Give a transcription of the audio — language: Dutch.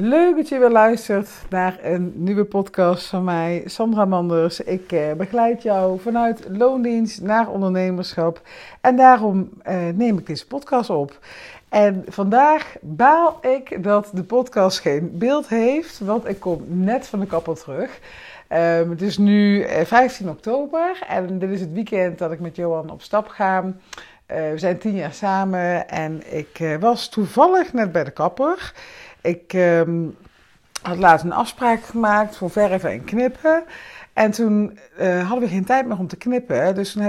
Leuk dat je weer luistert naar een nieuwe podcast van mij, Sandra Manders. Ik eh, begeleid jou vanuit loondienst naar ondernemerschap en daarom eh, neem ik deze podcast op. En vandaag baal ik dat de podcast geen beeld heeft, want ik kom net van de kapper terug. Um, het is nu 15 eh, oktober en dit is het weekend dat ik met Johan op stap ga. Uh, we zijn tien jaar samen en ik uh, was toevallig net bij de kapper. Ik um, had laatst een afspraak gemaakt voor verven en knippen. En toen hadden we geen tijd meer om te knippen. Dus toen